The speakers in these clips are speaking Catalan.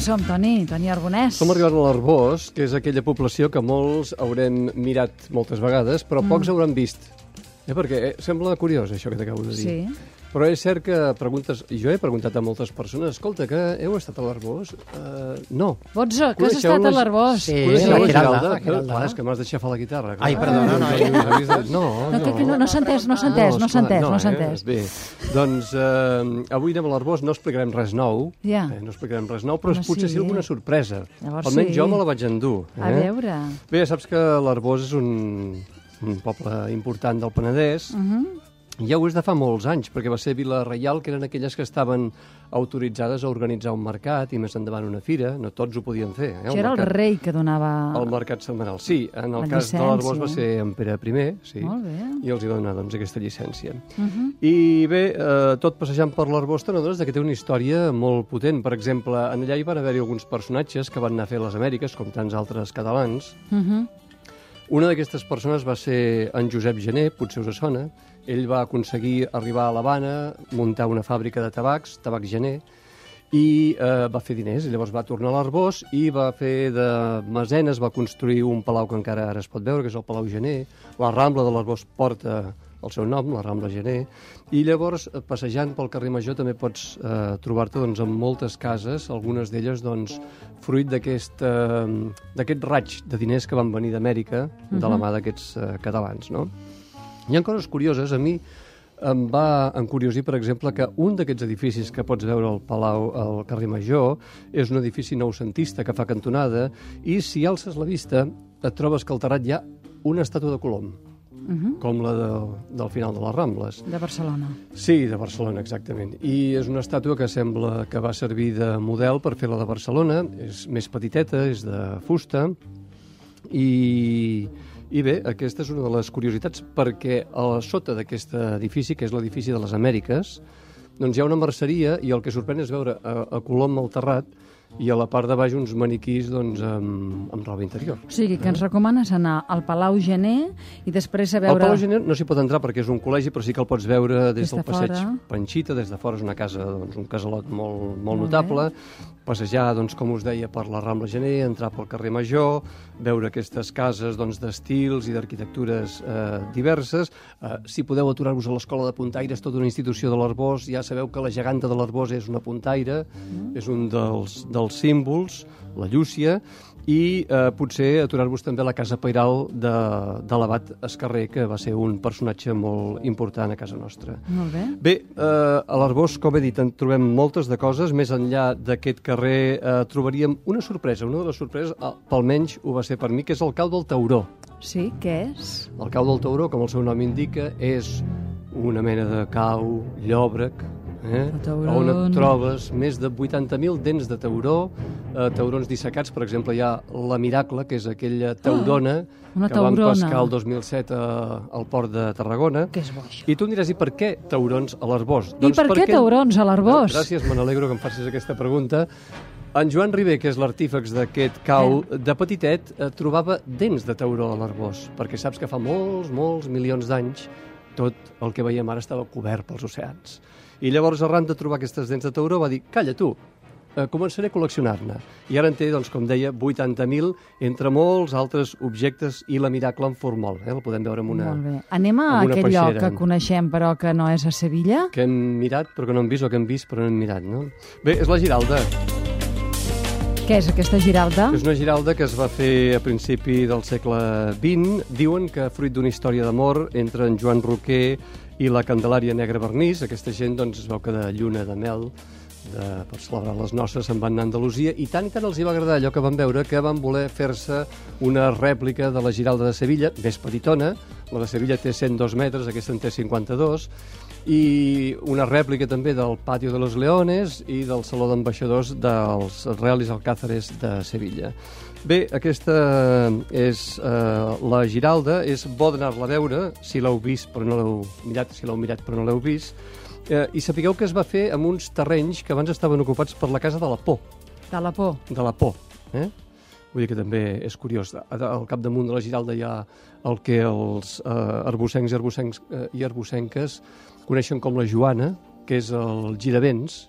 som, Toni? Toni Arbonès. Som arribant a l'Arbós, que és aquella població que molts haurem mirat moltes vegades, però pocs Mm. hauran vist. Eh, perquè eh, sembla curiós, això que t'acabo de dir. Sí. Però és cert que preguntes... Jo he preguntat a moltes persones, escolta, que heu estat a l'Arbós? Uh, no. Botzo, que has estat a l'Arbós. Sí, Coneixeu la la Giralda, Giralda? la Giralda. Clar, és que m'has deixat fer la guitarra. Ai, perdona, no, no. No, No, no- no s'ha entès, no s'ha entès, no s'ha entès, no s'ha eh? entès. Bé, doncs eh, avui anem a l'Arbós, no explicarem res nou, Ja. eh, no explicarem res nou, però Home, potser sí. sí alguna sorpresa. Llavors Almenys sí. jo me la vaig endur. Eh? A veure... Bé, ja saps que l'Arbós és un, un poble important del Penedès, Uh -huh. ja ho és de fa molts anys, perquè va ser Vila Reial, que eren aquelles que estaven autoritzades a organitzar un mercat i més endavant una fira. No tots ho podien fer. Eh? Això era el mercat, rei que donava... el mercat setmanal. Sí, en el cas de l'Arbós va ser en Pere I, sí, Molt bé. i els hi dona doncs, aquesta llicència. Uh -huh. I bé, eh, tot passejant per l'Arbós te n'adones que té una història molt potent. Per exemple, en allà hi van haver-hi alguns personatges que van anar a fer les Amèriques, com tants altres catalans, Uh -huh. Una d'aquestes persones va ser en Josep Gené, potser us sona. Ell va aconseguir arribar a l'Havana, muntar una fàbrica de tabacs, tabac Gené, i eh, va fer diners. I llavors va tornar a l'Arbós i va fer de mesenes, va construir un palau que encara ara es pot veure, que és el Palau Gené. La Rambla de l'Arbós porta el seu nom, la Rambla Gené, i llavors, eh, passejant pel carrer Major, també pots eh, trobar-te doncs, amb moltes cases, algunes d'elles doncs, fruit d'aquest eh, raig de diners que van venir d'Amèrica, de la mà d'aquests eh, catalans. No? Hi ha coses curioses. A mi em va encuriosir, per exemple, que un d'aquests edificis que pots veure al Palau, al carrer Major, és un edifici noucentista que fa cantonada i si alces la vista et trobes que al terrat hi ha una estàtua de Colom, Uh -huh. com la de, del final de les Rambles. De Barcelona. Sí, de Barcelona, exactament. I és una estàtua que sembla que va servir de model per fer la de Barcelona. És més petiteta, és de fusta. I, i bé, aquesta és una de les curiositats perquè a sota d'aquest edifici, que és l'edifici de les Amèriques, doncs hi ha una merceria i el que sorprèn és veure a, a Colom al terrat i a la part de baix uns maniquís doncs, amb, amb roba interior. O sigui, que ens recomanes anar al Palau Gené i després a Al veure... Palau Gener no s'hi pot entrar perquè és un col·legi, però sí que el pots veure des, Des de del passeig fora. Panxita, des de fora és una casa, doncs, un casalot molt, molt, Molt notable, passejar, doncs, com us deia, per la Rambla Gener, entrar pel carrer Major, veure aquestes cases doncs, d'estils i d'arquitectures eh, diverses. Eh, si podeu aturar-vos a l'Escola de Puntaires, tota una institució de l'Arbós, ja sabeu que la geganta de l'Arbós és una puntaire, Mm. és un dels, dels símbols, la Llúcia, i eh, potser aturar-vos també a la casa pairal de, de l'abat Escarrer, que va ser un personatge molt important a casa nostra. Molt bé. Bé, eh, a l'Arbós, com he dit, en trobem moltes de coses. Més enllà d'aquest carrer eh, trobaríem una sorpresa. Una de les sorpreses, eh, pel menys ho va ser per mi, que és el cau del Tauró. Sí, què és? El cau del Tauró, com el seu nom indica, és una mena de cau, llòbrec, eh? On et trobes més de 80.000 dents de tauró, eh, taurons dissecats, per exemple, hi ha la Miracle, que és aquella taurona Ah, una que van taurona. pescar el 2007 a, al port de Tarragona. Què és bo, això? I tu em diràs, i per què taurons a l'Arbós? I per què taurons a l'Arbós? Gràcies, me n'alegro que em facis aquesta pregunta. En Joan Ribé, que és l'artífex d'aquest cau, de petitet eh, trobava dents de tauró a l'Arbós, perquè saps que fa molts, molts milions d'anys tot el que veiem ara estava cobert pels oceans. I llavors, arran de trobar aquestes dents de tauró, va dir, calla tu, eh, començaré a col·leccionar-ne. I ara en té, doncs, com deia, 80.000, entre molts altres objectes, i la miracle en formol. Eh? La podem veure amb una... Molt bé. Anem a una aquest lloc peixera. que coneixem però que no és a Sevilla? que hem mirat però que no hem vist, o que hem vist però no hem mirat, no? Bé, és la Giralda. Què és aquesta Giralda? És una Giralda que es va fer a principi del segle XX. Diuen que fruit d'una història d'amor entre en Joan Roquer i la Candelària Negra Vernís. Aquesta gent doncs, es veu que de lluna de mel de, per celebrar les noces se'n van anar a Andalusia. I tant i tant els hi va agradar allò que van veure que van voler fer-se una rèplica de la Giralda de Sevilla, més petitona, la de Sevilla té 102 metres, aquesta en té 52, i una rèplica també del Patio de los Leones i del Saló d'Ambaixadors dels Reales Alcázares de Sevilla. Bé, aquesta és eh, la Giralda, és bo d'anar-la a veure, si l'heu vist però no l'heu mirat, si l'heu mirat però no l'heu vist, eh, i sapigueu que es va fer amb uns terrenys que abans estaven ocupats per la Casa de la Por, De la por. de la Por, eh? Vull dir que també és curiós. Al capdamunt de la Giralda hi ha el que els eh, arbocencs i, arbocencs, eh, i arbocenques coneixen com la Joana, que és el giravents.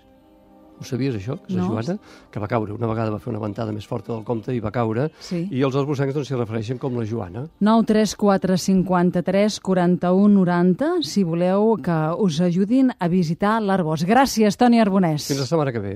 Ho sabies, això? Que és la No. Joana, que va caure. Una vegada va fer una ventada més forta del compte i va caure. Sí. I els esbossencs doncs, s'hi refereixen com la Joana. 9 3 4 53 41 90 si voleu que us ajudin a visitar l'Arbós. Gràcies, Toni Arbonès. Fins la setmana que ve.